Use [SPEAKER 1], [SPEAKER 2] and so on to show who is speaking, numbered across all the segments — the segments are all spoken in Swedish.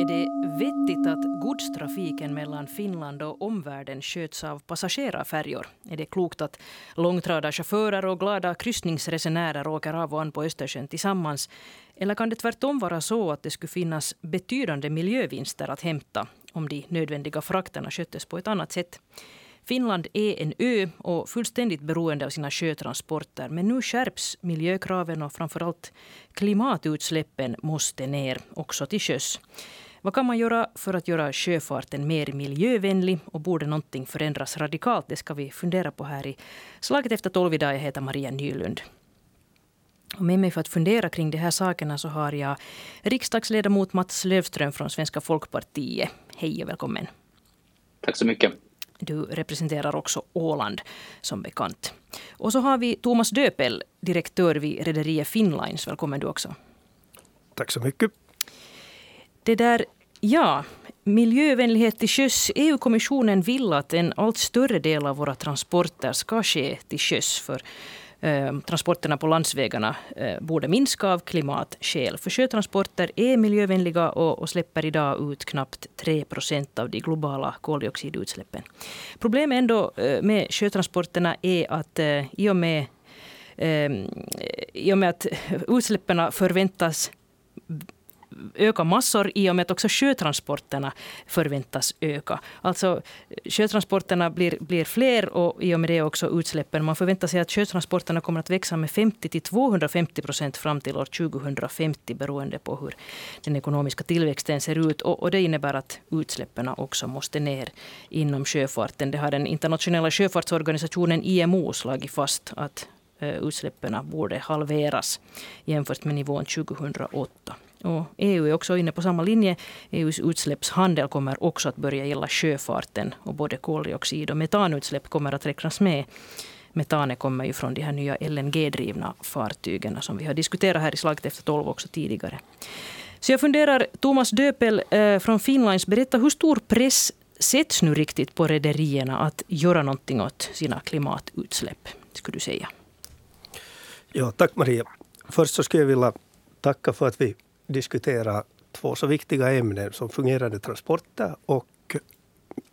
[SPEAKER 1] Är det vettigt att godstrafiken mellan Finland och omvärlden sköts av passagerarfärjor? Är det klokt att långtradarchaufförer och glada kryssningsresenärer åker av och an på Östersjön tillsammans? Eller kan det tvärtom vara så att det skulle finnas betydande miljövinster att hämta om de nödvändiga frakterna sköttes på ett annat sätt? Finland är en ö och fullständigt beroende av sina sjötransporter. Men nu skärps miljökraven och framförallt klimatutsläppen måste ner också till sjöss. Vad kan man göra för att göra sjöfarten mer miljövänlig och borde någonting förändras radikalt? Det ska vi fundera på här i Slaget efter tolv idag. Jag heter Maria Nylund. Och med mig för att fundera kring de här sakerna så har jag riksdagsledamot Mats Lövström från Svenska folkpartiet. Hej och välkommen.
[SPEAKER 2] Tack så mycket.
[SPEAKER 1] Du representerar också Åland som bekant. Och så har vi Thomas Döpel, direktör vid rederiet Finnlines. Välkommen du också.
[SPEAKER 3] Tack så mycket.
[SPEAKER 1] Det där, ja, miljövänlighet till sjöss. EU-kommissionen vill att en allt större del av våra transporter ska ske till sjöss. För eh, transporterna på landsvägarna eh, borde minska av klimatskäl. För sjötransporter är miljövänliga och, och släpper idag ut knappt 3 procent av de globala koldioxidutsläppen. Problemet ändå eh, med sjötransporterna är att eh, i och med ehm, i och med att utsläppen förväntas öka massor i och med att också sjötransporterna förväntas öka. Alltså sjötransporterna blir, blir fler och i och med det också utsläppen. Man förväntar sig att sjötransporterna kommer att växa med 50 till 250 procent fram till år 2050 beroende på hur den ekonomiska tillväxten ser ut. Och, och det innebär att utsläppen också måste ner inom sjöfarten. Det har den internationella sjöfartsorganisationen IMO slagit fast att eh, utsläppen borde halveras jämfört med nivån 2008. Och EU är också inne på samma linje. EUs utsläppshandel kommer också att börja gälla sjöfarten. Och både koldioxid och metanutsläpp kommer att räknas med. Metanet kommer ju från de här nya LNG-drivna fartygen som vi har diskuterat här i Slaget efter tolv också tidigare. Så jag funderar, Thomas Döpel eh, från Finlands, berätta hur stor press sätts nu riktigt på rederierna att göra någonting åt sina klimatutsläpp, skulle du säga?
[SPEAKER 3] Ja, tack Maria. Först så skulle jag vilja tacka för att vi diskutera två så viktiga ämnen som fungerande transporter och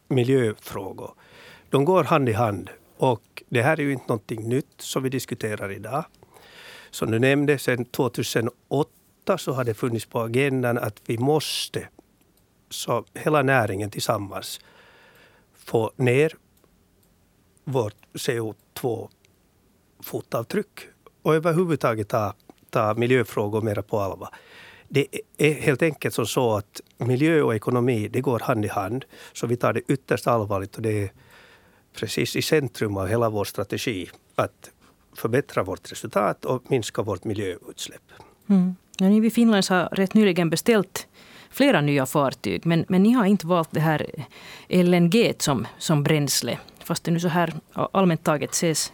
[SPEAKER 3] miljöfrågor. De går hand i hand. Och det här är ju inte någonting nytt som vi diskuterar idag. Som du nämnde, sedan 2008 så har det funnits på agendan att vi måste, så hela näringen tillsammans, få ner vårt CO2-fotavtryck och överhuvudtaget ta, ta miljöfrågor mer på allvar. Det är helt enkelt som så att miljö och ekonomi det går hand i hand. Så vi tar det ytterst allvarligt och det är precis i centrum av hela vår strategi att förbättra vårt resultat och minska vårt miljöutsläpp.
[SPEAKER 1] Mm. Ja, ni vid Finland har rätt nyligen beställt flera nya fartyg men, men ni har inte valt det här LNG som, som bränsle fast det nu så här allmänt taget ses,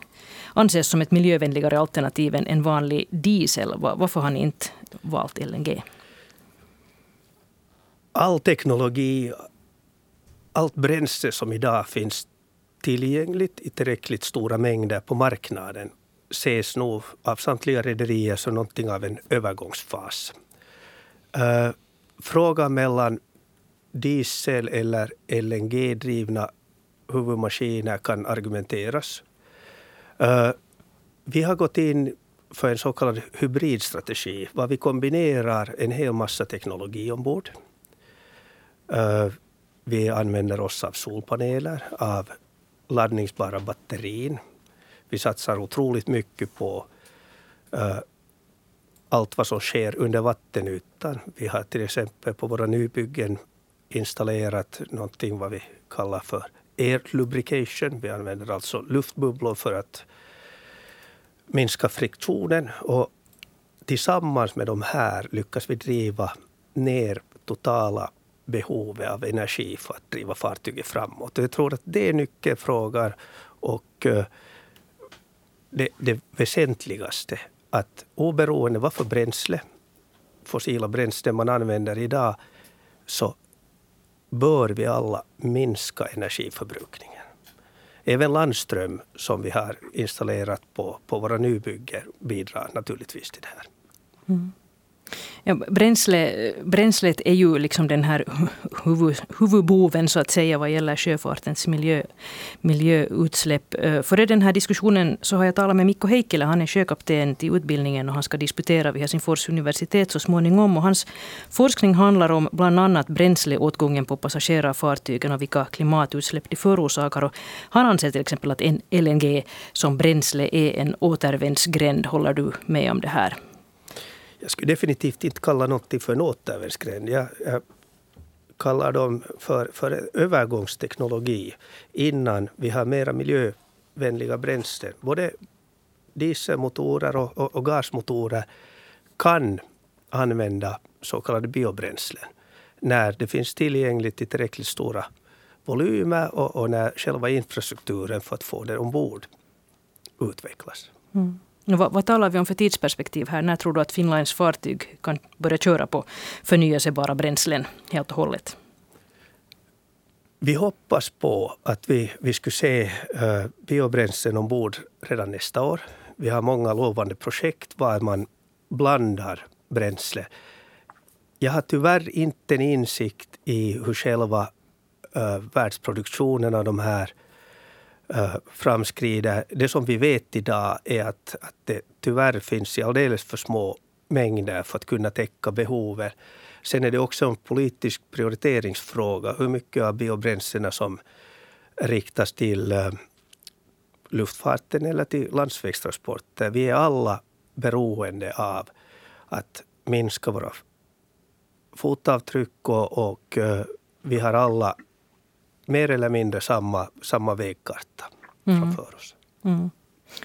[SPEAKER 1] anses som ett miljövänligare alternativ än en vanlig diesel. Varför har ni inte valt LNG?
[SPEAKER 3] All teknologi, allt bränsle som idag finns tillgängligt i tillräckligt stora mängder på marknaden ses nog av samtliga rederier som någonting av en övergångsfas. Uh, frågan mellan diesel eller LNG-drivna huvudmaskiner kan argumenteras. Uh, vi har gått in för en så kallad hybridstrategi, var vi kombinerar en hel massa teknologi ombord. Eh, vi använder oss av solpaneler, av laddningsbara batterin. Vi satsar otroligt mycket på eh, allt vad som sker under vattenytan. Vi har till exempel på våra nybyggen installerat någonting vad vi kallar för air lubrication. Vi använder alltså luftbubblor för att minska friktionen. Och tillsammans med de här lyckas vi driva ner totala behovet av energi för att driva fartyget framåt. Jag tror att det är nyckelfrågan och eh, det, det väsentligaste. Att oberoende vad för bränsle, fossila bränslen man använder idag, så bör vi alla minska energiförbrukningen. Även landström som vi har installerat på, på våra nybyggen bidrar naturligtvis till det här.
[SPEAKER 1] Mm. Ja, bränsle, bränslet är ju liksom den här huvud, huvudboven så att säga vad gäller sjöfartens miljö, miljöutsläpp. Eh, före den här diskussionen så har jag talat med Mikko Heikkilä. Han är sjökapten till utbildningen och han ska disputera vid Helsingfors universitet så småningom. Och hans forskning handlar om bland annat bränsleåtgången på passagerarfartygen och vilka klimatutsläpp de förorsakar. Och han anser till exempel att en LNG som bränsle är en återvändsgränd. Håller du med om det här?
[SPEAKER 3] Jag skulle definitivt inte kalla någonting för en återvändsgränd. Jag, jag kallar dem för, för en övergångsteknologi innan vi har mera miljövänliga bränslen. Både dieselmotorer och, och, och gasmotorer kan använda så kallade biobränslen när det finns tillgängligt i tillräckligt stora volymer och, och när själva infrastrukturen för att få det ombord utvecklas.
[SPEAKER 1] Mm. Vad, vad talar vi om för tidsperspektiv här? När tror du att Finlands fartyg kan börja köra på förnyelsebara bränslen helt och hållet?
[SPEAKER 3] Vi hoppas på att vi, vi skulle se uh, biobränslen ombord redan nästa år. Vi har många lovande projekt var man blandar bränsle. Jag har tyvärr inte en insikt i hur själva uh, världsproduktionen av de här Eh, framskrider. Det som vi vet idag är att, att det tyvärr finns i alldeles för små mängder för att kunna täcka behovet. Sen är det också en politisk prioriteringsfråga hur mycket av biobränslena som riktas till eh, luftfarten eller till landsvägstransporter. Vi är alla beroende av att minska våra fotavtryck och, och eh, vi har alla mer eller mindre samma, samma vägkarta mm. framför oss. Mm.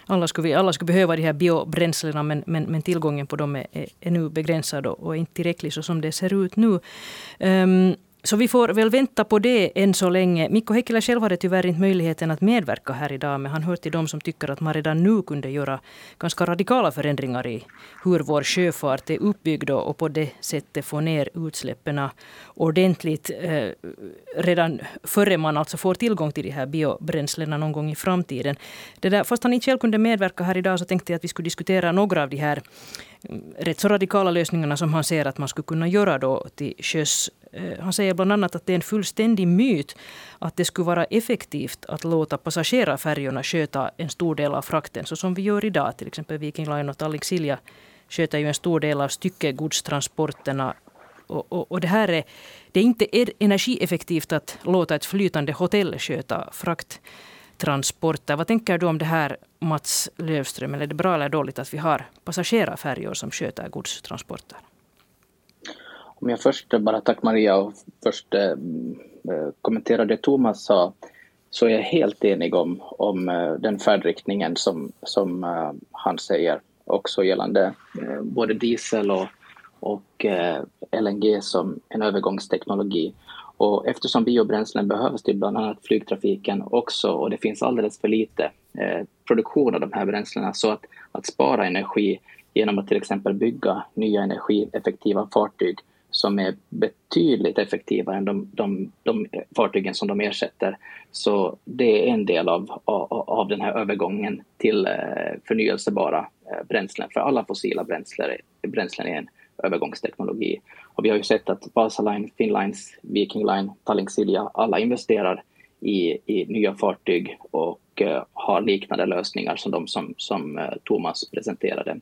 [SPEAKER 1] Alla skulle, vi, alla skulle behöva de här biobränslena men, men, men tillgången på dem är, är, är nu begränsad och, och inte tillräcklig så som det ser ut nu. Um, så vi får väl vänta på det än så länge. Mikko Hekkilä själv hade tyvärr inte möjligheten att medverka här idag, men han hör till de som tycker att man redan nu kunde göra ganska radikala förändringar i hur vår sjöfart är uppbyggd och på det sättet få ner utsläppen ordentligt eh, redan före man alltså får tillgång till de här biobränslena någon gång i framtiden. Det där, fast han inte själv kunde medverka här idag så tänkte jag att vi skulle diskutera några av de här rätt så radikala lösningarna som han ser att man skulle kunna göra då till sjöss eh, han säger bland annat att det är en fullständig myt att det skulle vara effektivt att låta passagerarfärjorna sköta en stor del av frakten, så som vi gör idag. Till exempel Viking Line och Tallink Silja sköter ju en stor del av styckegodstransporterna. Och, och, och det här är, det är inte energieffektivt att låta ett flytande hotell sköta frakt transporter. Vad tänker du om det här Mats Löfström, Är det bra eller dåligt att vi har passagerarfärjor som sköter godstransporter?
[SPEAKER 2] Om jag först eh, bara tack Maria och först eh, eh kommentera det Thomas sa så är jag helt enig om, om eh, den färdriktningen som, som eh, han säger också gällande eh, både diesel och, och eh, LNG som en övergångsteknologi. Och eftersom biobränslen behövs till bland annat flygtrafiken också och det finns alldeles för lite eh, produktion av de här bränslena så att, att spara energi genom att till exempel bygga nya energieffektiva fartyg som är betydligt effektivare än de, de, de fartygen som de ersätter. Så det är en del av, av, av den här övergången till eh, förnyelsebara eh, bränslen. För alla fossila bränslen, bränslen är en övergångsteknologi. Och vi har ju sett att Vasaline, Finnlines, Viking Line, Tallink Silja, alla investerar i, i nya fartyg och uh, har liknande lösningar som de som, som uh, Thomas presenterade.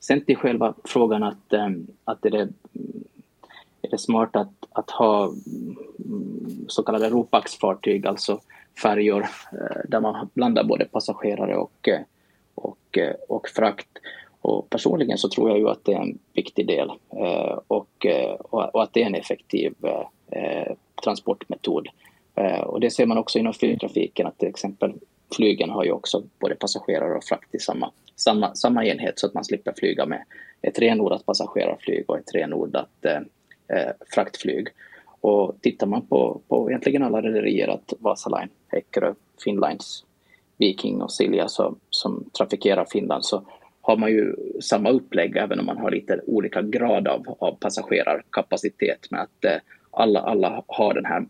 [SPEAKER 2] Sen till själva frågan att, um, att är det mm, är det smart att, att ha mm, så kallade ropax-fartyg, alltså färjor uh, där man blandar både passagerare och, och, och frakt. Och personligen så tror jag ju att det är en viktig del eh, eh, och, och att det är en effektiv eh, transportmetod. Och det ser man också inom flygtrafiken att till exempel flygen har ju också både passagerare och frakt i samma, samma, samma enhet så att man slipper flyga med ett renodlat passagerarflyg och ett renodlat eh, fraktflyg. Och tittar man på, på egentligen alla rederier, att Vasaline, Eckerö, Finnlines, Viking och Silja så, som trafikerar Finland så har man ju samma upplägg även om man har lite olika grad av, av passagerarkapacitet med att eh, alla, alla har den här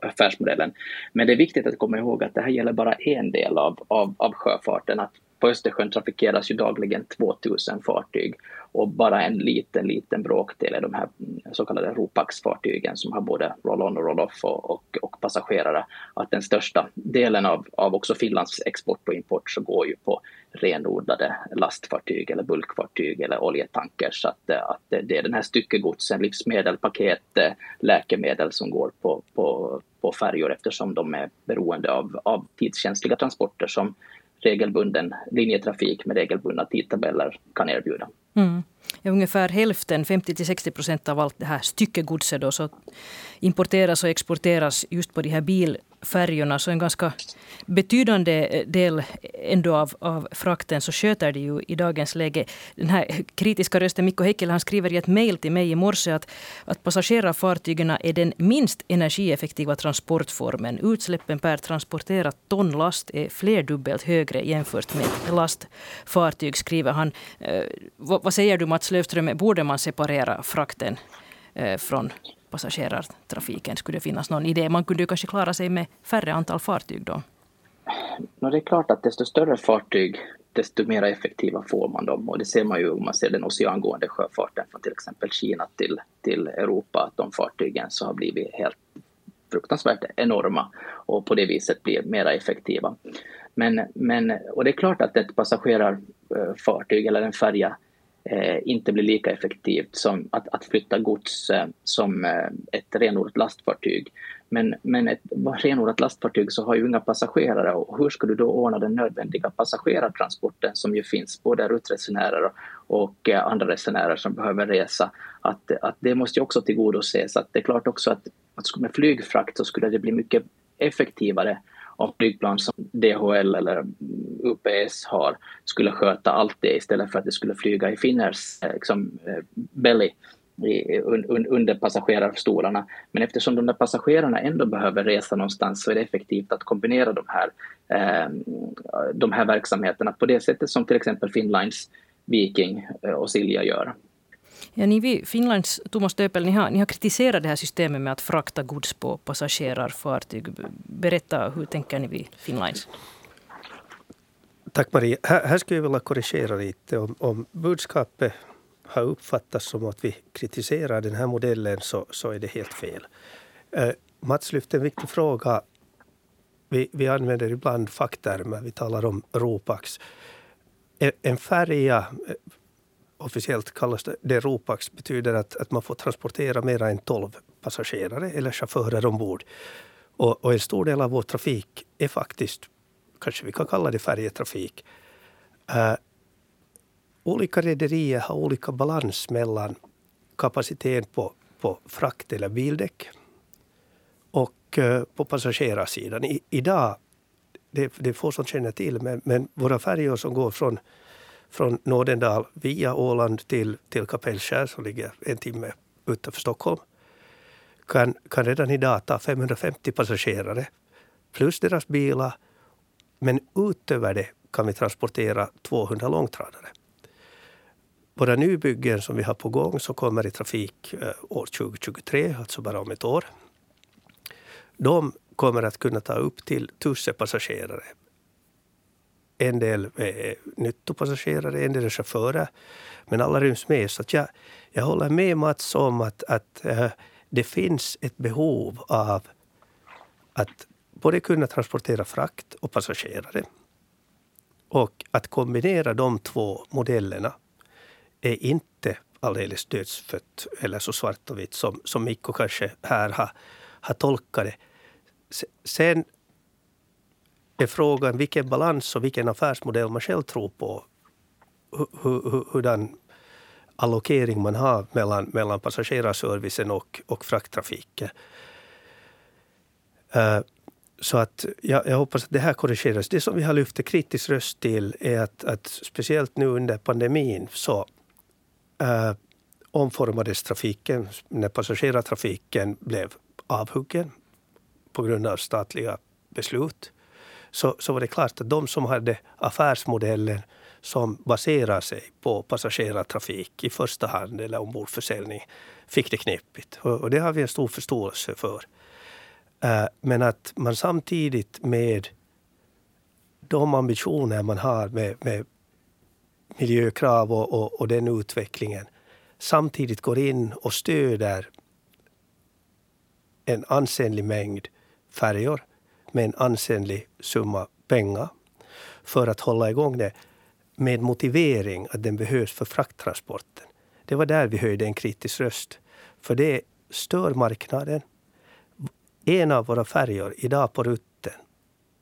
[SPEAKER 2] affärsmodellen. Men det är viktigt att komma ihåg att det här gäller bara en del av, av, av sjöfarten. Att på Östersjön trafikeras ju dagligen 2000 fartyg och bara en liten, liten bråkdel är de här så kallade Ropax-fartygen som har både roll-on och roll-off och, och, och, passagerare. Att den största delen av, av också Finlands export och import så går ju på renodlade lastfartyg eller bulkfartyg eller oljetankers. Så att, eh, att det är den här styckegodsen, livsmedel, paket, eh, läkemedel som går på, på, på färjor eftersom de är beroende av, av tidskänsliga transporter som regelbunden linjetrafik med regelbundna tidtabeller kan erbjuda.
[SPEAKER 1] Mm. ungefär hälften, 50-60 procent av allt det här styckegodset då, så importeras och exporteras just på de här bil färjorna, Så en ganska betydande eh, del ändå av, av frakten så sköter det ju i dagens läge. Den här kritiska rösten Mikko Heikkilä han skriver i ett mejl till mig i morse att, att passagerarfartygen är den minst energieffektiva transportformen. Utsläppen per transporterat ton last är flerdubbelt högre jämfört med lastfartyg, skriver han. Eh, vad, vad säger du Mats Löfström, borde man separera frakten eh, från passagerartrafiken? Skulle det finnas någon idé? Man kunde ju kanske klara sig med färre antal fartyg då?
[SPEAKER 2] No, det är klart att desto större fartyg, desto mer effektiva får man dem. Och det ser man ju om man ser den oceangående sjöfarten från till exempel Kina till, till Europa, att de fartygen så har blivit helt fruktansvärt enorma och på det viset blir mer effektiva. Men, men, och det är klart att ett passagerarfartyg eller en färja eh, inte blir lika effektivt som att, att flytta gods eh, som eh, ett renodlat lastfartyg. Men, men ett renodlat lastfartyg så har ju inga passagerare och hur ska du då ordna den nödvändiga passagerartransporten som ju finns, både ruttresenärer och eh, andra resenärer som behöver resa. Att, att det måste ju också tillgodoses. Att det är klart också att, att med flygfrakt så skulle det bli mycket effektivare om flygplan som DHL eller UPS har skulle sköta allt det istället för att det skulle flyga i Finners eh, liksom, eh, belly i, un, under passagerarstolarna. Men eftersom de där passagerarna ändå behöver resa någonstans så är det effektivt att kombinera de här, eh, de här verksamheterna på det sättet som till exempel Finnlines Viking eh, och Silja gör.
[SPEAKER 1] Ja, ni vid Finlands Thomas Döpel, ni har, ni har kritiserat det här systemet med att frakta gods på passagerarfartyg. Berätta, hur tänker ni vid Finlands?
[SPEAKER 3] Tack Marie. Här, här skulle jag vilja korrigera lite. Om, om budskapet har uppfattats som att vi kritiserar den här modellen så, så är det helt fel. Eh, Mats lyfte en viktig fråga. Vi, vi använder ibland facktermer. Vi talar om Ropax. En färja, eh, officiellt kallas det, det Ropax, betyder att, att man får transportera mer än 12 passagerare eller chaufförer ombord. Och, och en stor del av vår trafik är faktiskt, kanske vi kan kalla det färjetrafik. Uh, olika rederier har olika balans mellan kapaciteten på, på frakt eller bildäck och uh, på passagerarsidan. I, idag, det, det är få som känner till, men, men våra färjor som går från från Nådendal via Åland till, till Kapellskär som ligger en timme utanför Stockholm kan, kan redan idag ta 550 passagerare plus deras bilar. Men utöver det kan vi transportera 200 långtradare. Våra nybyggen som vi har på gång som kommer i trafik eh, år 2023, alltså bara om ett år. De kommer att kunna ta upp till 1000 passagerare en del är nyttopassagerare, en del är chaufförer. Men alla ryms med. Så jag, jag håller med Mats om att, att äh, det finns ett behov av att både kunna transportera frakt och passagerare. Och att kombinera de två modellerna är inte alldeles dödsfött eller så svart och vitt som, som Mikko kanske här har, har tolkat det. Sen är frågan vilken balans och vilken affärsmodell man själv tror på. Hurdan allokering man har mellan, mellan passagerarservicen och, och frakttrafiken. Uh, så att jag, jag, hoppas att det här korrigeras. Det som vi har lyft kritisk röst till är att, att speciellt nu under pandemin så uh, omformades trafiken när passagerartrafiken blev avhuggen på grund av statliga beslut så, så var det klart att de som hade affärsmodellen som baserar sig på passagerartrafik i första hand eller ombordförsäljning fick det knepigt. Och, och det har vi en stor förståelse för. Uh, men att man samtidigt med de ambitioner man har med, med miljökrav och, och, och den utvecklingen samtidigt går in och stöder en ansenlig mängd färjor med en ansenlig summa pengar för att hålla igång det med motivering att den behövs för frakttransporten. Det var där vi höjde en kritisk röst. För det stör marknaden. En av våra färjor idag på rutten,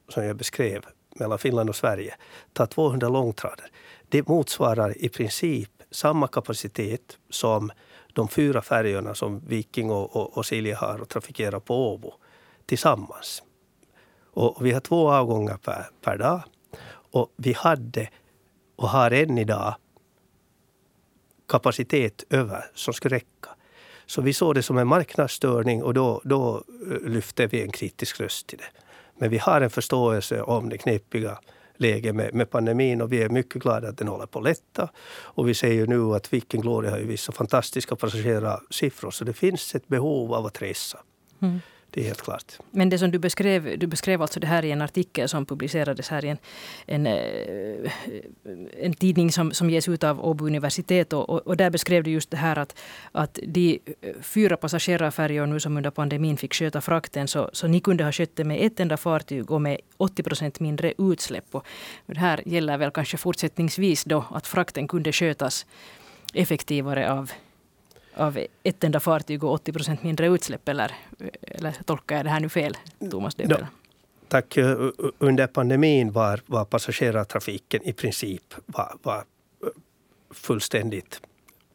[SPEAKER 3] som jag beskrev, mellan Finland och Sverige, tar 200 långtradare. Det motsvarar i princip samma kapacitet som de fyra färjorna som Viking och, och, och Silja har och trafikerar på Åbo tillsammans. Och vi har två avgångar per, per dag. Och vi hade och har än idag kapacitet över som skulle räcka. Så vi såg det som en marknadsstörning och då, då eh, lyfte vi en kritisk röst till det. Men vi har en förståelse om det knepiga läget med, med pandemin och vi är mycket glada att den håller på att lätta. Och vi ser ju nu att Viking Glory har ju vissa fantastiska passagerarsiffror så det finns ett behov av att resa. Mm. Det är helt klart.
[SPEAKER 1] Men det som du beskrev, du beskrev alltså det här i en artikel som publicerades här i en, en, eh, en tidning som, som ges ut av Åbo universitet. Och, och, där beskrev du just det här att, att de fyra passagerarfärjor nu som under pandemin fick sköta frakten, så, så ni kunde ha skött det med ett enda fartyg och med 80 procent mindre utsläpp. Och det här gäller väl kanske fortsättningsvis då att frakten kunde skötas effektivare av av ett enda fartyg och 80 procent mindre utsläpp? Eller, eller tolkar jag det här nu fel, Thomas Döbel? Ja,
[SPEAKER 3] tack. Under pandemin var, var passagerartrafiken i princip var, var fullständigt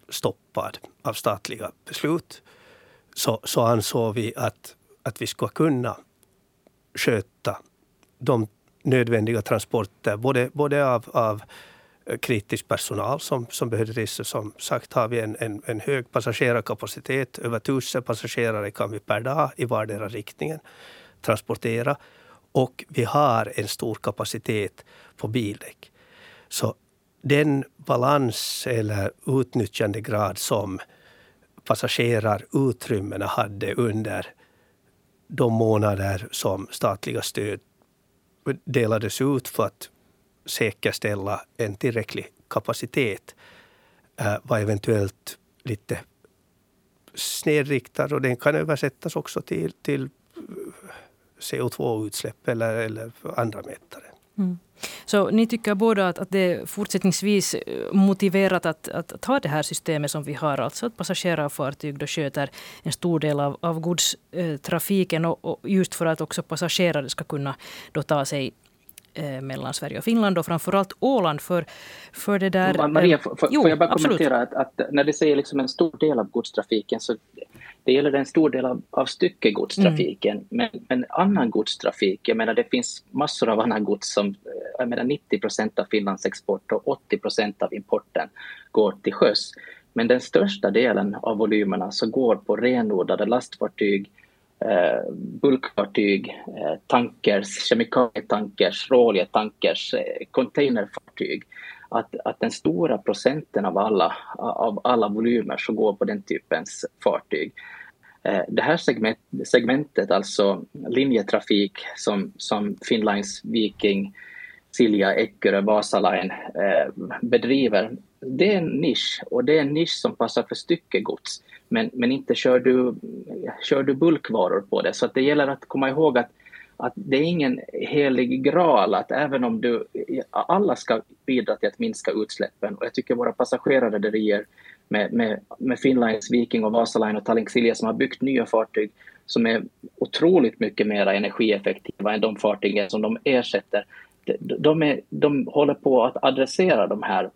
[SPEAKER 3] stoppad av statliga beslut. Så, så ansåg vi att, att vi skulle kunna sköta de nödvändiga transporter, både, både av, av kritisk personal som, som behövde resa. Som sagt har vi en, en, en hög passagerarkapacitet. Över tusen passagerare kan vi per dag i vardera riktningen transportera. Och vi har en stor kapacitet på bildäck. Så den balans eller utnyttjandegrad som passagerarutrymmena hade under de månader som statliga stöd delades ut för att säkerställa en tillräcklig kapacitet äh, var eventuellt lite snedriktad och den kan översättas också till, till äh, CO2-utsläpp eller, eller andra mätare. Mm.
[SPEAKER 1] Så ni tycker båda att, att det är fortsättningsvis äh, motiverat att, att, ta det här systemet som vi har, alltså att passagerarfartyg då sköter en stor del av, av godstrafiken och, och just för att också passagerare ska kunna då ta sig eh, mellan Sverige och Finland och framförallt Åland. För, för det där,
[SPEAKER 2] Maria, får, jo, får jag bara absolut. kommentera att, att, när det säger liksom en stor del av godstrafiken så det gäller en stor del av, av styckegodstrafiken. Mm. Men, men annan godstrafik, jag menar det finns massor av annan gods som, jag menar 90 procent av Finlands export och 80 procent av importen går till sjöss. Men den största delen av volymerna så går på renodlade lastfartyg, eh, bulkfartyg, eh, tankers, kemikalietankers, råoljetankers, eh, containerfartyg. Att, att den stora procenten av alla, av alla volymer som går på den typens fartyg. Eh, det här segment, segmentet, alltså linjetrafik som, som Finnlines Viking, Silja, Eckerö, Vasaline eh, bedriver, det är en nisch och det är en nisch som passar för styckegods. Men, men inte kör du, kör du bulkvaror på det. Så att det gäller att komma ihåg att, att det är ingen helig graal att även om du, alla ska bidra till att minska utsläppen och jag tycker våra passagerarrederier med, med, med Finnlines, Viking och Vasaline och Tallink Silja som har byggt nya fartyg som är otroligt mycket mer energieffektiva än de fartygen som de ersätter de, är, de håller på att adressera de här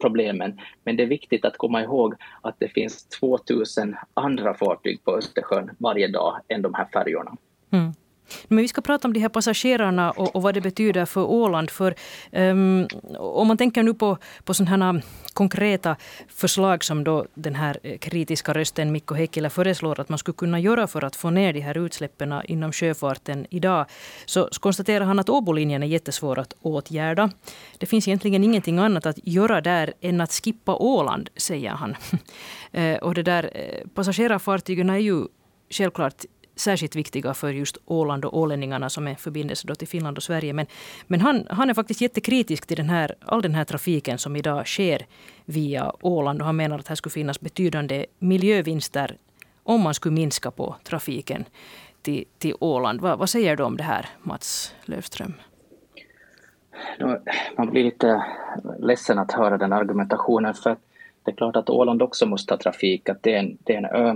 [SPEAKER 2] problemen. Men det är viktigt att komma ihåg att det finns 2000 andra fartyg på Östersjön varje dag än de här färjorna. Mm.
[SPEAKER 1] Men vi ska prata om de här passagerarna och, och vad det betyder för Åland. För, um, om man tänker nu på, på sådana konkreta förslag som då den här eh, kritiska rösten Mikko Heikkilä föreslår att man skulle kunna göra för att få ner de här utsläppen inom sjöfarten idag. Så konstaterar han att Åbolinjen är jättesvår att åtgärda. Det finns egentligen ingenting annat att göra där än att skippa Åland, säger han. Eh, och det där, eh, passagerarfartygen är ju självklart särskilt viktiga för just Åland och ålänningarna som är förbindelse då till Finland och Sverige. Men, men han, han är faktiskt jättekritisk till den här, all den här trafiken som idag sker via Åland. Och han menar att här skulle finnas betydande miljövinster om man skulle minska på trafiken till, till Åland. Vad, vad säger du om det här, Mats Löfström?
[SPEAKER 2] Man blir lite ledsen att höra den argumentationen. för det är klart att Åland också måste ha trafik, att det är, en, det är en ö.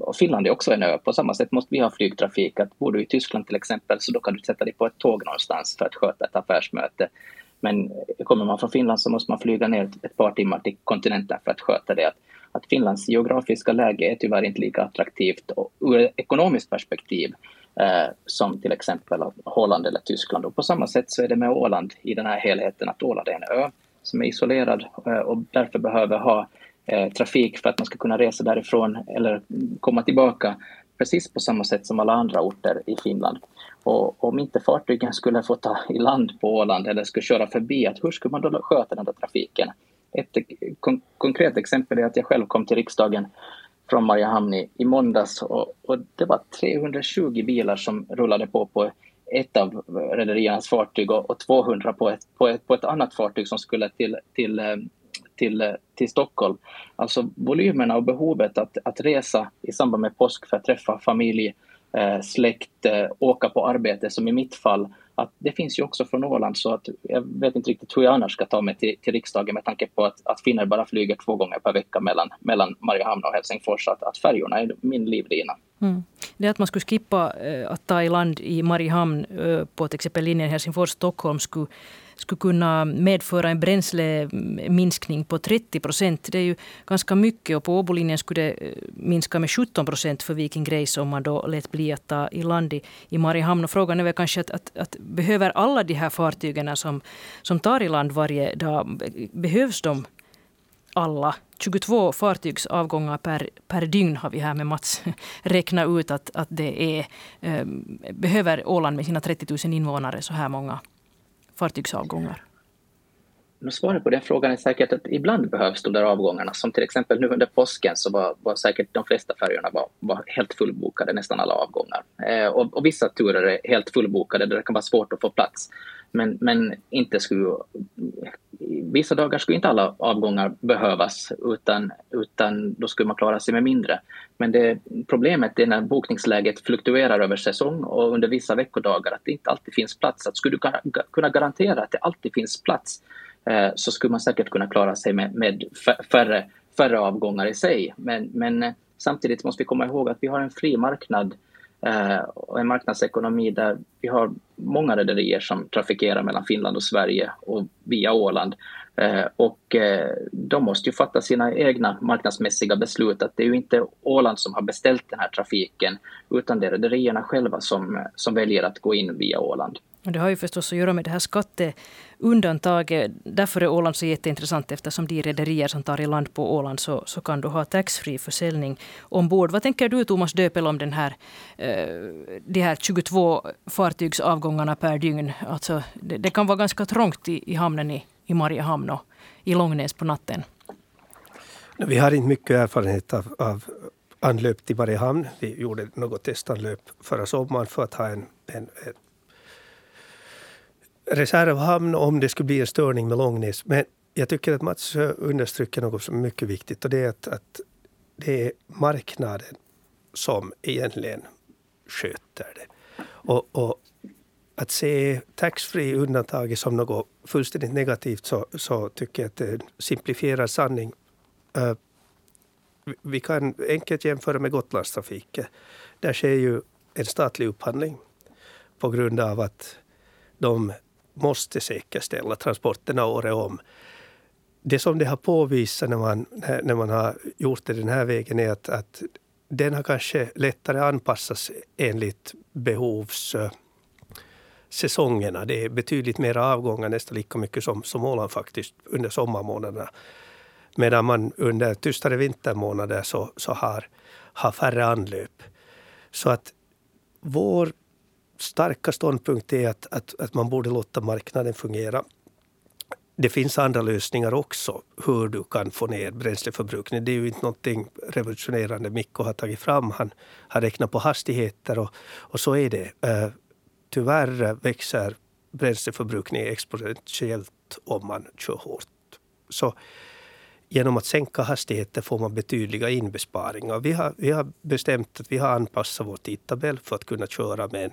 [SPEAKER 2] Och Finland är också en ö. På samma sätt måste vi ha flygtrafik. Att bor du i Tyskland till exempel så då kan du sätta dig på ett tåg någonstans för att sköta ett affärsmöte. Men kommer man från Finland så måste man flyga ner ett par timmar till kontinenten för att sköta det. Att, att Finlands geografiska läge är tyvärr inte lika attraktivt och ur ett ekonomiskt perspektiv eh, som till exempel Holland eller Tyskland. Och på samma sätt så är det med Åland i den här helheten, att Åland är en ö som är isolerad eh, och därför behöver ha eh, trafik för att man ska kunna resa därifrån eller komma tillbaka precis på samma sätt som alla andra orter i Finland. Och om inte fartygen skulle få ta i land på Åland eller skulle köra förbi, att hur skulle man då sköta den där trafiken? Ett kon konkret exempel är att jag själv kom till riksdagen från Mariehamn i, i måndags och, och, det var 320 bilar som rullade på på ett av rederiernas fartyg och, och 200 på ett, på, ett, på ett annat fartyg som skulle till, till, eh, till, eh, till Stockholm. Alltså volymerna och behovet att, att resa i samband med påsk för att träffa familj, eh, släkt, eh, åka på arbete som i mitt fall att det finns ju också från Åland så att jag vet inte riktigt hur jag annars ska ta mig till, till riksdagen med tanke på att, att finnar bara flyger två gånger per vecka mellan, mellan Mariehamn och Helsingfors. Att, att färjorna är min livlina.
[SPEAKER 1] Mm. Det att man skulle skippa eh, att ta i land i Mariehamn eh, på till exempel linjen Helsingfors-Stockholm skulle skulle kunna medföra en bränsleminskning på 30 procent. Det är ju ganska mycket och på Åbolinjen skulle det eh, minska med 17 procent för Viking Grace om man då lät bli att ta i land i, i Mariehamn. Och frågan är väl kanske att, att, att, behöver alla de här fartygen som, som tar i land varje dag, behövs de alla. 22 fartygsavgångar per, per dygn har vi här med Mats räknat ut att, att det är. Eh, behöver Åland med sina 30 000 invånare så här många fartygsavgångar?
[SPEAKER 2] Svaret på den frågan är säkert att ibland behövs de där avgångarna. Som till exempel nu under påsken så var, var säkert de flesta färjorna var, var helt fullbokade, nästan alla avgångar. Eh, och, och, vissa turer är helt fullbokade där det kan vara svårt att få plats. Men, men inte skulle, vissa dagar skulle inte alla avgångar behövas utan, utan då skulle man klara sig med mindre. Men det, problemet är när bokningsläget fluktuerar över säsong och under vissa veckodagar att det inte alltid finns plats. Att skulle du kunna garantera att det alltid finns plats Eh, så skulle man säkert kunna klara sig med, med färre, färre avgångar i sig. Men, men eh, samtidigt måste vi komma ihåg att vi har en fri marknad eh, och en marknadsekonomi där vi har många rederier som trafikerar mellan Finland och Sverige och via Åland. Och de måste ju fatta sina egna marknadsmässiga beslut. Att det är ju inte Åland som har beställt den här trafiken utan det är rederierna själva som, som väljer att gå in via Åland.
[SPEAKER 1] Och det har ju förstås att göra med det här skatteundantaget. Därför är Åland så jätteintressant eftersom de rederier som tar i land på Åland så, så kan du ha taxfree försäljning ombord. Vad tänker du Thomas Döpel om den här, eh, de här 22 fartygsavgångarna per dygn? Alltså, det, det kan vara ganska trångt i, i hamnen i, i Mariehamn och i Långnäs på natten.
[SPEAKER 3] Vi har inte mycket erfarenhet av, av anlöp till Mariehamn. Vi gjorde något testanlöp förra sommaren för att ha en, en, en reservhamn om det skulle bli en störning med Långnäs. Men jag tycker att Mats eh, understryker något som är mycket viktigt och det är att, att det är marknaden som egentligen sköter det. Och, och att se taxfree-undantaget som något fullständigt negativt så, så tycker jag att det är en simplifierad sanning. Uh, vi kan enkelt jämföra med Gotlandstrafiken. Där sker ju en statlig upphandling på grund av att de måste säkerställa transporterna året om. Det som det har påvisat när man, när man har gjort det den här vägen är att, att den har kanske lättare anpassats enligt behovssäsongerna. Eh, det är betydligt mer avgångar, nästan lika mycket som, som Åland faktiskt under sommarmånaderna. Medan man under tystare vintermånader så, så har, har färre anlöp. Så att vår starka ståndpunkt är att, att, att man borde låta marknaden fungera. det finns andra lösningar också hur du kan få ner bränsleförbrukningen. Det är ju inte någonting revolutionerande Mikko har tagit fram. Han har räknat på hastigheter och, och så är det. Uh, tyvärr växer bränsleförbrukningen exponentiellt om man kör hårt. Så genom att sänka hastigheter får man betydliga inbesparingar. Vi har, vi har bestämt att vi har anpassat vår tidtabell för att kunna köra med en,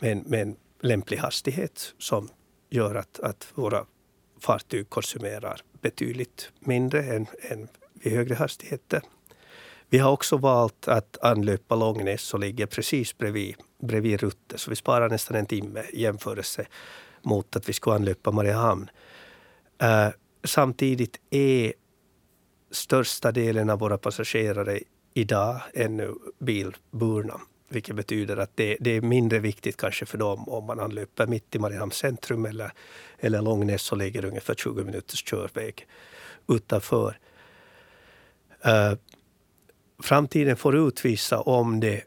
[SPEAKER 3] med en, med en lämplig hastighet som gör att, att våra fartyg konsumerar betydligt mindre än, än vid högre hastigheter. Vi har också valt att anlöpa Långnäs som ligger precis bredvid, bredvid Rutte. Så vi sparar nästan en timme i jämförelse mot att vi skulle anlöpa Mariehamn. Uh, samtidigt är största delen av våra passagerare idag ännu bilburna. Vilket betyder att det, det, är mindre viktigt kanske för dem om man anlöper mitt i Mariehamns centrum eller, eller Långnäs så ligger ungefär 20 minuters körväg utanför. Uh, framtiden får utvisa om det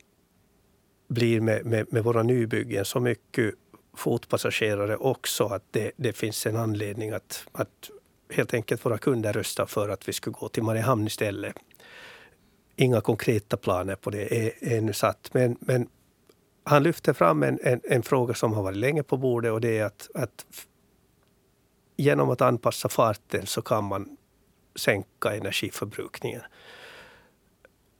[SPEAKER 3] blir med, med, med våra nybyggen så mycket fotpassagerare också att det, det finns en anledning att, att helt enkelt våra kunder röstar för att vi skulle gå till Mariehamn istället inga konkreta planer på det är ännu satt. Men, men han lyfter fram en, en, en, fråga som har varit länge på bordet och det är att, att genom att anpassa farten så kan man sänka energiförbrukningen.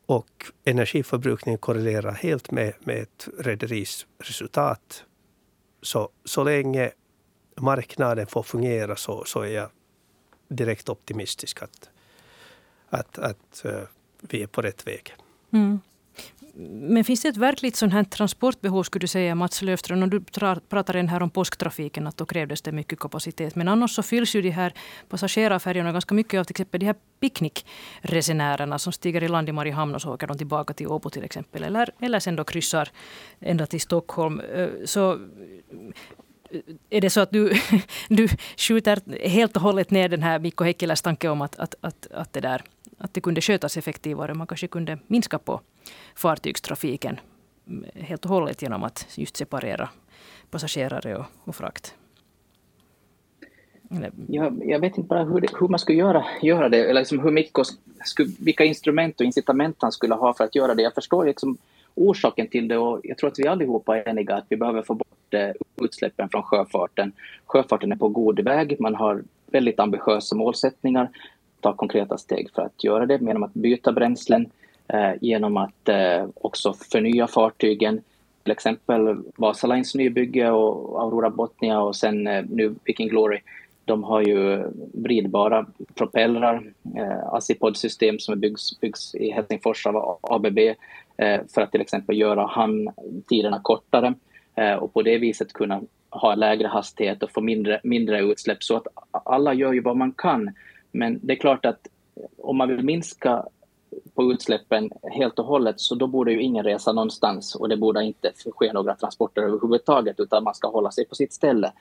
[SPEAKER 3] Och energiförbrukningen korrelerar helt med, med ett rederis resultat. Så, så länge marknaden får fungera så, så är jag direkt optimistisk att, att, att eh, vi är på rätt väg. Mm.
[SPEAKER 1] Men finns det ett verkligt sånt här transportbehov, skulle du säga, Mats Löfström? Och du pratar en här om påsktrafiken, att då krävdes det mycket kapacitet. Men annars så fylls ju de här passagerarfärjorna ganska mycket av till exempel de här picknickresenärerna som stiger i land i Mariehamn och så åker de tillbaka till Åbo till exempel. Eller, eller sen då kryssar ända till Stockholm. Eh, så eh, är det så att du, du skjuter helt och hållet ner den här Mikko Heikkilers tanke om att, att, att, att det där att det kunde skötas effektivare. Man kanske kunde minska på fartygstrafiken mm, helt och hållet genom att just separera passagerare och, och frakt.
[SPEAKER 2] Jag, jag, vet inte bara hur, det, hur man skulle göra, göra det, eller liksom hur mycket, skulle, vilka instrument och incitament han skulle ha för att göra det. Jag förstår liksom orsaken till det och jag tror att vi allihopa är eniga att vi behöver få bort eh, utsläppen från sjöfarten. Sjöfarten är på god väg, man har väldigt ambitiösa målsättningar ta konkreta steg för att göra det genom att byta bränslen, eh, genom att eh, också förnya fartygen. Till exempel Vasalines nybygge och Aurora Botnia och sen eh, nu Viking Glory. De har ju vridbara propellrar, eh, Assipod-system som byggs, byggs i Helsingfors av ABB eh, för att till exempel göra hamntiderna kortare eh, och på det viset kunna ha lägre hastighet och få mindre, mindre utsläpp. Så att alla gör ju vad man kan men det är klart att om man vill minska på utsläppen helt och hållet så då borde ju ingen resa någonstans och det borde inte ske några transporter överhuvudtaget utan man ska hålla sig på sitt ställe.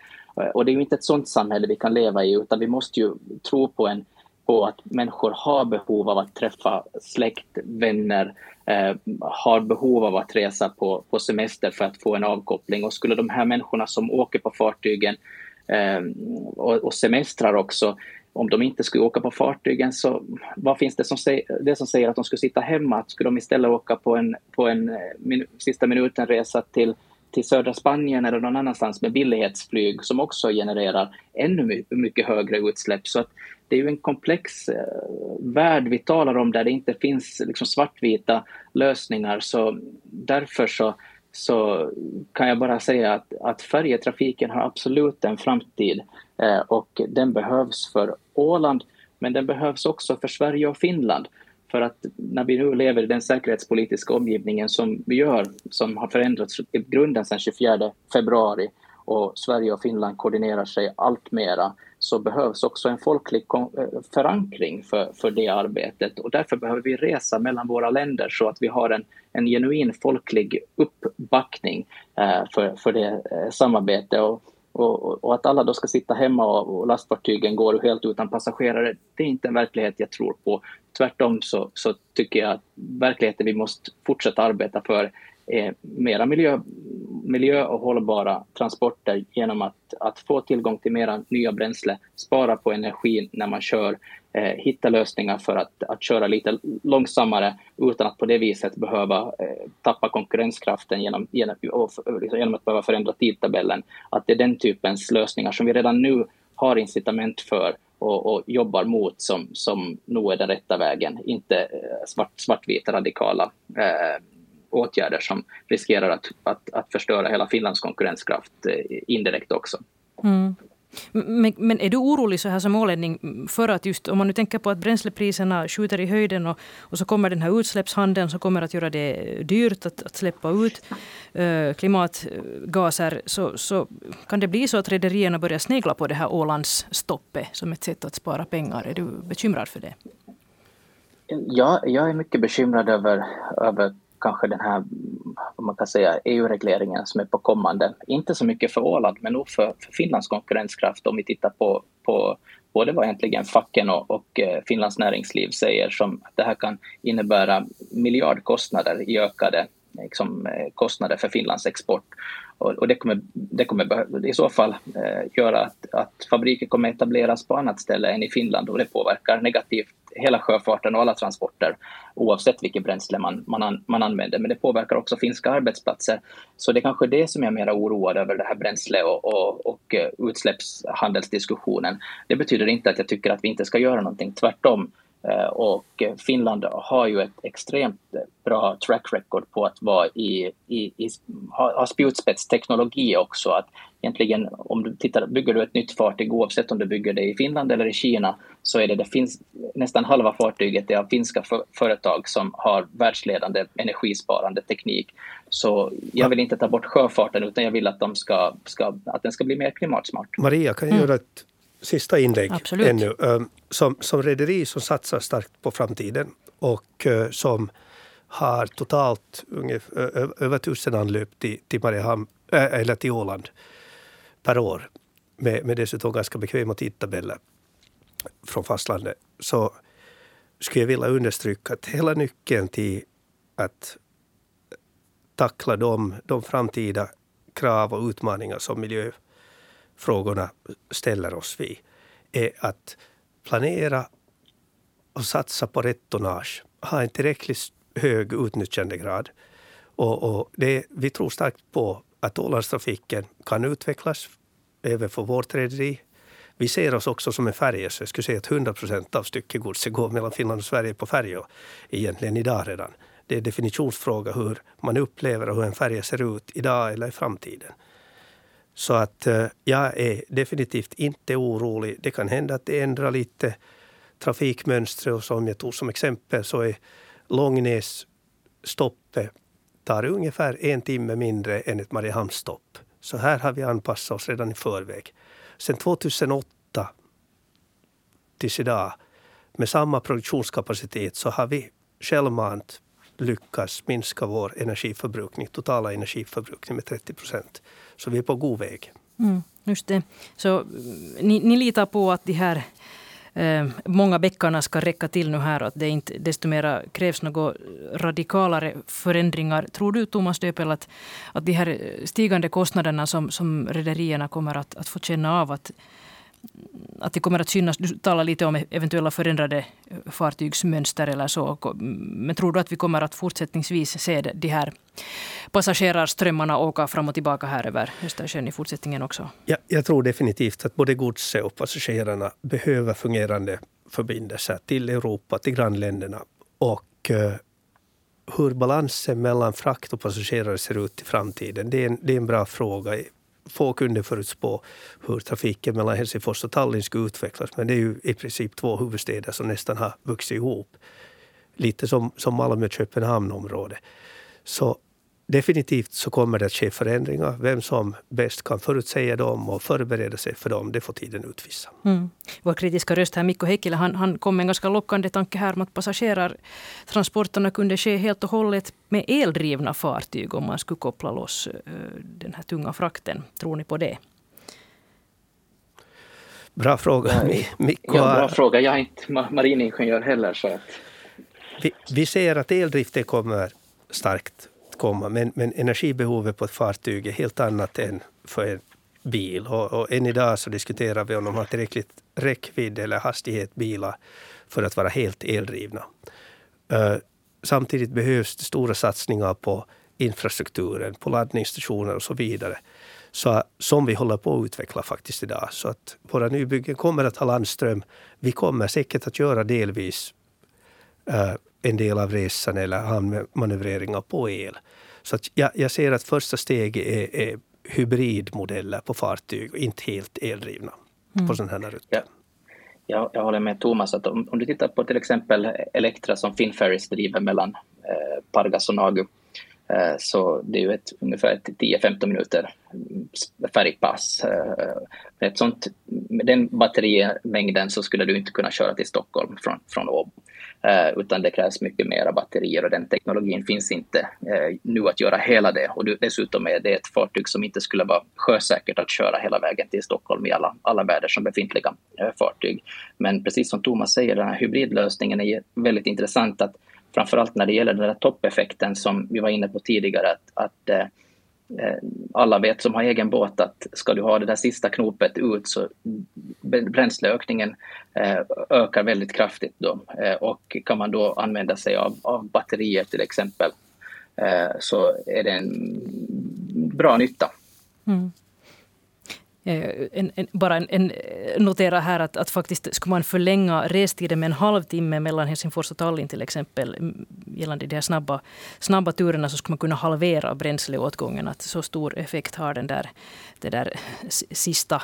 [SPEAKER 2] Och det är ju inte ett sådant samhälle vi kan leva i utan vi måste ju tro på, en, på att människor har behov av att träffa släkt, vänner, eh, har behov av att resa på, på semester för att få en avkoppling och skulle de här människorna som åker på fartygen eh, och, och semestrar också om de inte skulle åka på fartygen så vad finns det som säger, det som säger att de skulle sitta hemma? Skulle de istället åka på en, på en eh, min, sista minuten-resa till, till södra Spanien eller någon annanstans med billighetsflyg som också genererar ännu mycket högre utsläpp. Så att det är ju en komplex eh, värld vi talar om där det inte finns liksom svartvita lösningar. Så därför så så kan jag bara säga att, att färjetrafiken har absolut en framtid eh, och den behövs för Åland men den behövs också för Sverige och Finland. För att när vi nu lever i den säkerhetspolitiska omgivningen som vi gör, som har förändrats i grunden sedan 24 februari och Sverige och Finland koordinerar sig allt mera så behövs också en folklig eh, förankring för, för det arbetet och därför behöver vi resa mellan våra länder så att vi har en, en genuin folklig uppbackning eh, för, för det eh, samarbetet. Och, och, och, att alla då ska sitta hemma och, och lastfartygen går helt utan passagerare, det är inte en verklighet jag tror på. Tvärtom så, så tycker jag att verkligheten vi måste fortsätta arbeta för är mera miljö, miljö och hållbara transporter genom att, att få tillgång till mera nya bränsle, spara på energin när man kör, eh, hitta lösningar för att, att köra lite långsammare utan att på det viset behöva eh, tappa konkurrenskraften genom, genom, liksom genom att behöva förändra tidtabellen. Att det är den typens lösningar som vi redan nu har incitament för och, och jobbar mot som, som nog är den rätta vägen, inte eh, svart, svartvita radikala eh, åtgärder som riskerar att, att, att förstöra hela Finlands konkurrenskraft eh, indirekt också.
[SPEAKER 1] Mm. Men, men, är du orolig så här som ålänning för att just om man nu tänker på att bränslepriserna skjuter i höjden och, och så kommer den här utsläppshandeln som kommer att göra det dyrt att, att släppa ut äh, klimatgaser så, så kan det bli så att rederierna börjar snegla på det här Ålandsstoppet som ett sätt att spara pengar. Är du bekymrad för det?
[SPEAKER 2] Ja, jag är mycket bekymrad över, över kanske den här, vad man kan säga, EU-regleringen som är på kommande. Inte så mycket för Åland, men nog för, för Finlands konkurrenskraft om vi tittar på, på både vad egentligen facken och, och eh, Finlands näringsliv säger som att det här kan innebära miljardkostnader i ökade liksom, eh, kostnader för Finlands export. Och, och det, kommer, det kommer i så fall eh, göra att, att fabriker kommer etableras på annat ställe än i Finland och det påverkar negativt hela sjöfarten och alla transporter oavsett vilket bränsle man, man, man använder. Men det påverkar också finska arbetsplatser. Så det är kanske det som jag är mer oroad över, det här bränsle och, och, och eh, utsläppshandelsdiskussionen. Det betyder inte att jag tycker att vi inte ska göra någonting, tvärtom. Eh, och Finland har ju ett extremt bra track record på att vara i, i, i ha, spjutspetsteknologi också. Att egentligen om du tittar, bygger du ett nytt fartyg oavsett om du bygger det i Finland eller i Kina så är det, det finns nästan halva fartyget är av finska för, företag som har världsledande energisparande teknik. Så jag vill inte ta bort sjöfarten utan jag vill att, de ska, ska, att den ska bli mer klimatsmart.
[SPEAKER 3] Maria, kan jag mm. göra ett sista inlägg
[SPEAKER 1] Absolut.
[SPEAKER 3] ännu. Ehm, som, som rederi som satsar starkt på framtiden och eh, som har totalt ungefär, över tusen anlöp till, till, Mariehamn, äh, eller till Åland per år med, med dessutom ganska bekväma tidtabeller från fastlandet så skulle jag vilja understryka att hela nyckeln till att tackla de, de framtida krav och utmaningar som frågorna ställer oss vid är att planera och satsa på rätt tonnage. Ha en tillräckligt hög utnyttjandegrad. Och, och det, vi tror starkt på att Ålandstrafiken kan utvecklas även för vårt rederi. Vi ser oss också som en färja, så jag skulle säga att 100 procent av styckegodset går mellan Finland och Sverige på färjor egentligen idag redan. Det är en definitionsfråga hur man upplever och hur en färja ser ut idag eller i framtiden. Så att eh, jag är definitivt inte orolig. Det kan hända att det ändrar lite trafikmönstret och som jag tog som exempel så är Långnässtoppet tar ungefär en timme mindre än ett Mariehamnsstopp. Så här har vi anpassat oss redan i förväg. Sen 2008 tills idag med samma produktionskapacitet så har vi självmant lyckas minska vår energiförbrukning, totala energiförbrukning med 30 procent. Så vi är på god väg.
[SPEAKER 1] Mm, just det. Så mm, ni, ni litar på att de här eh, många bäckarna ska räcka till nu här och att det inte desto mera krävs några radikalare förändringar. Tror du, Thomas Döpel, att, att de här stigande kostnaderna som, som rederierna kommer att, att få känna av, att, att det kommer att synas, du talar lite om eventuella förändrade eh, fartygsmönster eller så. Men tror du att vi kommer att fortsättningsvis se de här passagerarströmmarna åka fram och tillbaka här över Östersjön i fortsättningen också?
[SPEAKER 3] Ja, jag tror definitivt att både godset och passagerarna behöver fungerande förbindelser till Europa, till grannländerna. Och eh, hur balansen mellan frakt och passagerare ser ut i framtiden, det är en, det är en bra fråga få kunde förutspå hur trafiken mellan Helsingfors och Tallinn skulle utvecklas. Men det är ju i princip två huvudstäder som nästan har vuxit ihop. Lite som, som Malmö-Köpenhamn-området. Så definitivt så kommer det att ske förändringar. Vem som bäst kan förutsäga dem och förbereda sig för dem, det får tiden utvisa.
[SPEAKER 1] Mm. Vår kritiska röst här, Mikko Heikkilä, han, han kom med en ganska lockande tanke här om att passagerartransporterna kunde ske helt och hållet med eldrivna fartyg om man skulle koppla loss uh, den här tunga frakten. Tror ni på det?
[SPEAKER 3] Bra fråga.
[SPEAKER 2] Mikko ja, bra fråga. Jag är inte mariningenjör heller. Så att...
[SPEAKER 3] vi, vi ser att eldriften kommer starkt komma. Men, men energibehovet på ett fartyg är helt annat än för en bil. Och, och än idag så diskuterar vi om de har tillräckligt räckvidd eller hastighet bilar för att vara helt eldrivna. Uh, samtidigt behövs det stora satsningar på infrastrukturen, på laddningsstationer och så vidare. Så, som vi håller på att utveckla faktiskt idag. Så att våra nybyggen kommer att ha landström. Vi kommer säkert att göra delvis uh, en del av resan eller hamnmanövreringar på el. Så att jag, jag ser att första steget är, är hybridmodeller på fartyg och inte helt eldrivna mm. på sådana här rutter.
[SPEAKER 2] Ja. Jag, jag håller med Thomas att om, om, du tittar på till exempel Elektra som Finferries driver mellan eh, Pargas och Nagu eh, så det är ju ett, ungefär 10-15 minuter färgpass. Eh, ett sånt, med den batterimängden så skulle du inte kunna köra till Stockholm från, från Åbo. Eh, utan det krävs mycket mera batterier och den teknologin finns inte eh, nu att göra hela det. Och dessutom är det ett fartyg som inte skulle vara sjösäkert att köra hela vägen till Stockholm i alla, alla väder som befintliga eh, fartyg. Men precis som Thomas säger, den här hybridlösningen är väldigt intressant att framförallt när det gäller den där toppeffekten som vi var inne på tidigare, att, att Eh, Eh, alla vet som har egen båt att ska du ha det där sista knopet ut så bränsleökningen eh, ökar väldigt kraftigt då. Eh, och kan man då använda sig av, av batterier till exempel så är det en bra nytta. Mm.
[SPEAKER 1] Eh, en, en, bara en, en, eh, notera här att, att faktiskt skulle man förlänga restiden med en halvtimme mellan Helsingfors och Tallinn till exempel mm, gällande de här snabba, snabba turerna så skulle man kunna halvera bränsleåtgången. Att så stor effekt har den där, det där sista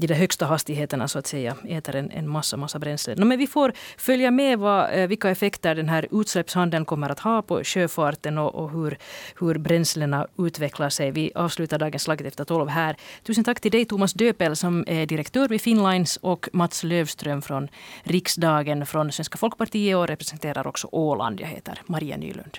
[SPEAKER 1] de där högsta hastigheterna så att säga äter en, en massa, massa bränsle. No, men vi får följa med vad, eh, vilka effekter den här utsläppshandeln kommer att ha på sjöfarten och, och hur, hur bränslena utvecklar sig. Vi avslutar dagens Slaget efter tolv här. Tusen tack till dig Thomas Döpel som är direktör vid Finnlines och Mats Lövström från Riksdagen från Svenska folkpartiet och representerar också Åland. Jag heter Maria Nylund.